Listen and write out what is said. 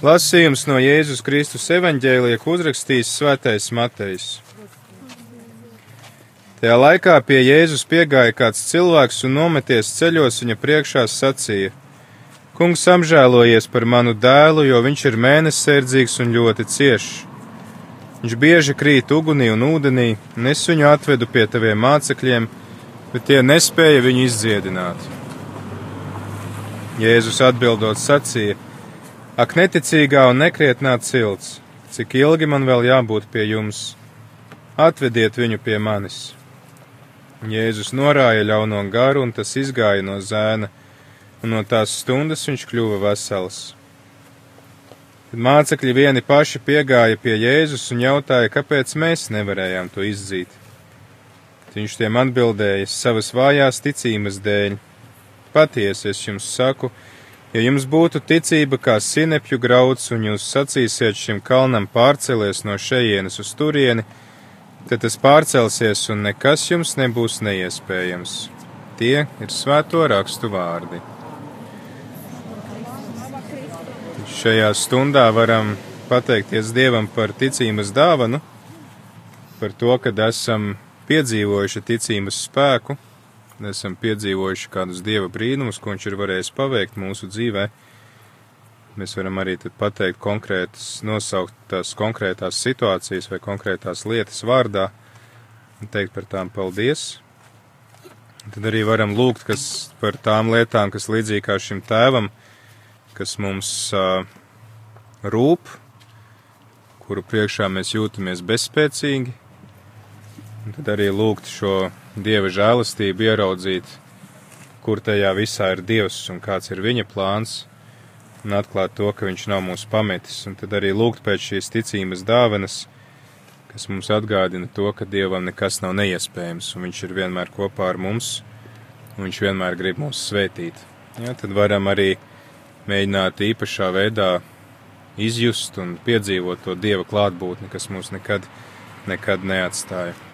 Lasījums no Jēzus Kristus evaņģēlija, ko uzrakstījis Svētais Matejs. Tajā laikā pie Jēzus piegāja kāds cilvēks un nometies ceļos viņa priekšā sacīja: Kungs apžēlojies par manu dēlu, jo viņš ir mēnesērdzīgs un ļoti ciešs. Viņš bieži krīt ugunī un ūdenī, un es viņu atvedu pie taviem mācekļiem, bet tie nespēja viņu izdziedināt. Jēzus atbildot sacīja: Ak, neticīgā un nekrietnā cilts, cik ilgi man vēl jābūt pie jums? Atvediet viņu pie manis. Jēzus norāja ļauno garu, un tas izgāja no zēna, un no tās stundas viņš kļuva vesels. Tad mācekļi vieni paši piegāja pie Jēzus un jautāja, kāpēc mēs nevarējām to izdzīt. Viņš tiem atbildēja savas vājās ticības dēļ. Patiesi es jums saku, ja jums būtu ticība kā sinepju grauds un jūs sacīsiet šim kalnam pārcelies no šejienes uz turieni, tad tas pārcelsies un nekas jums nebūs neiespējams. Tie ir svēto rakstu vārdi. Šajā stundā varam pateikties Dievam par ticības dāvanu, par to, ka esam piedzīvojuši ticības spēku, esam piedzīvojuši kādus Dieva brīnumus, ko Viņš ir varējis paveikt mūsu dzīvē. Mēs varam arī pateikt konkrētas, nosaukt tās konkrētās situācijas vai konkrētās lietas vārdā un teikt par tām paldies. Tad arī varam lūgt kas par tām lietām, kas līdzīgi kā šim tēvam, kas mums uh, rūp, kuru priekšā mēs jūtamies bezspēcīgi. Un tad arī lūgt šo dieva žēlastību, ieraudzīt, kur tajā visā ir dievs un kāds ir viņa plāns un atklāt to, ka viņš nav mūs pametis, un tad arī lūgt pēc šīs ticības dāvanas, kas mums atgādina to, ka Dievam nekas nav neiespējams, un viņš ir vienmēr kopā ar mums, un viņš vienmēr grib mūs svētīt. Ja, tad varam arī mēģināt īpašā veidā izjust un piedzīvot to Dieva klātbūtni, kas mūs nekad, nekad neatstāja.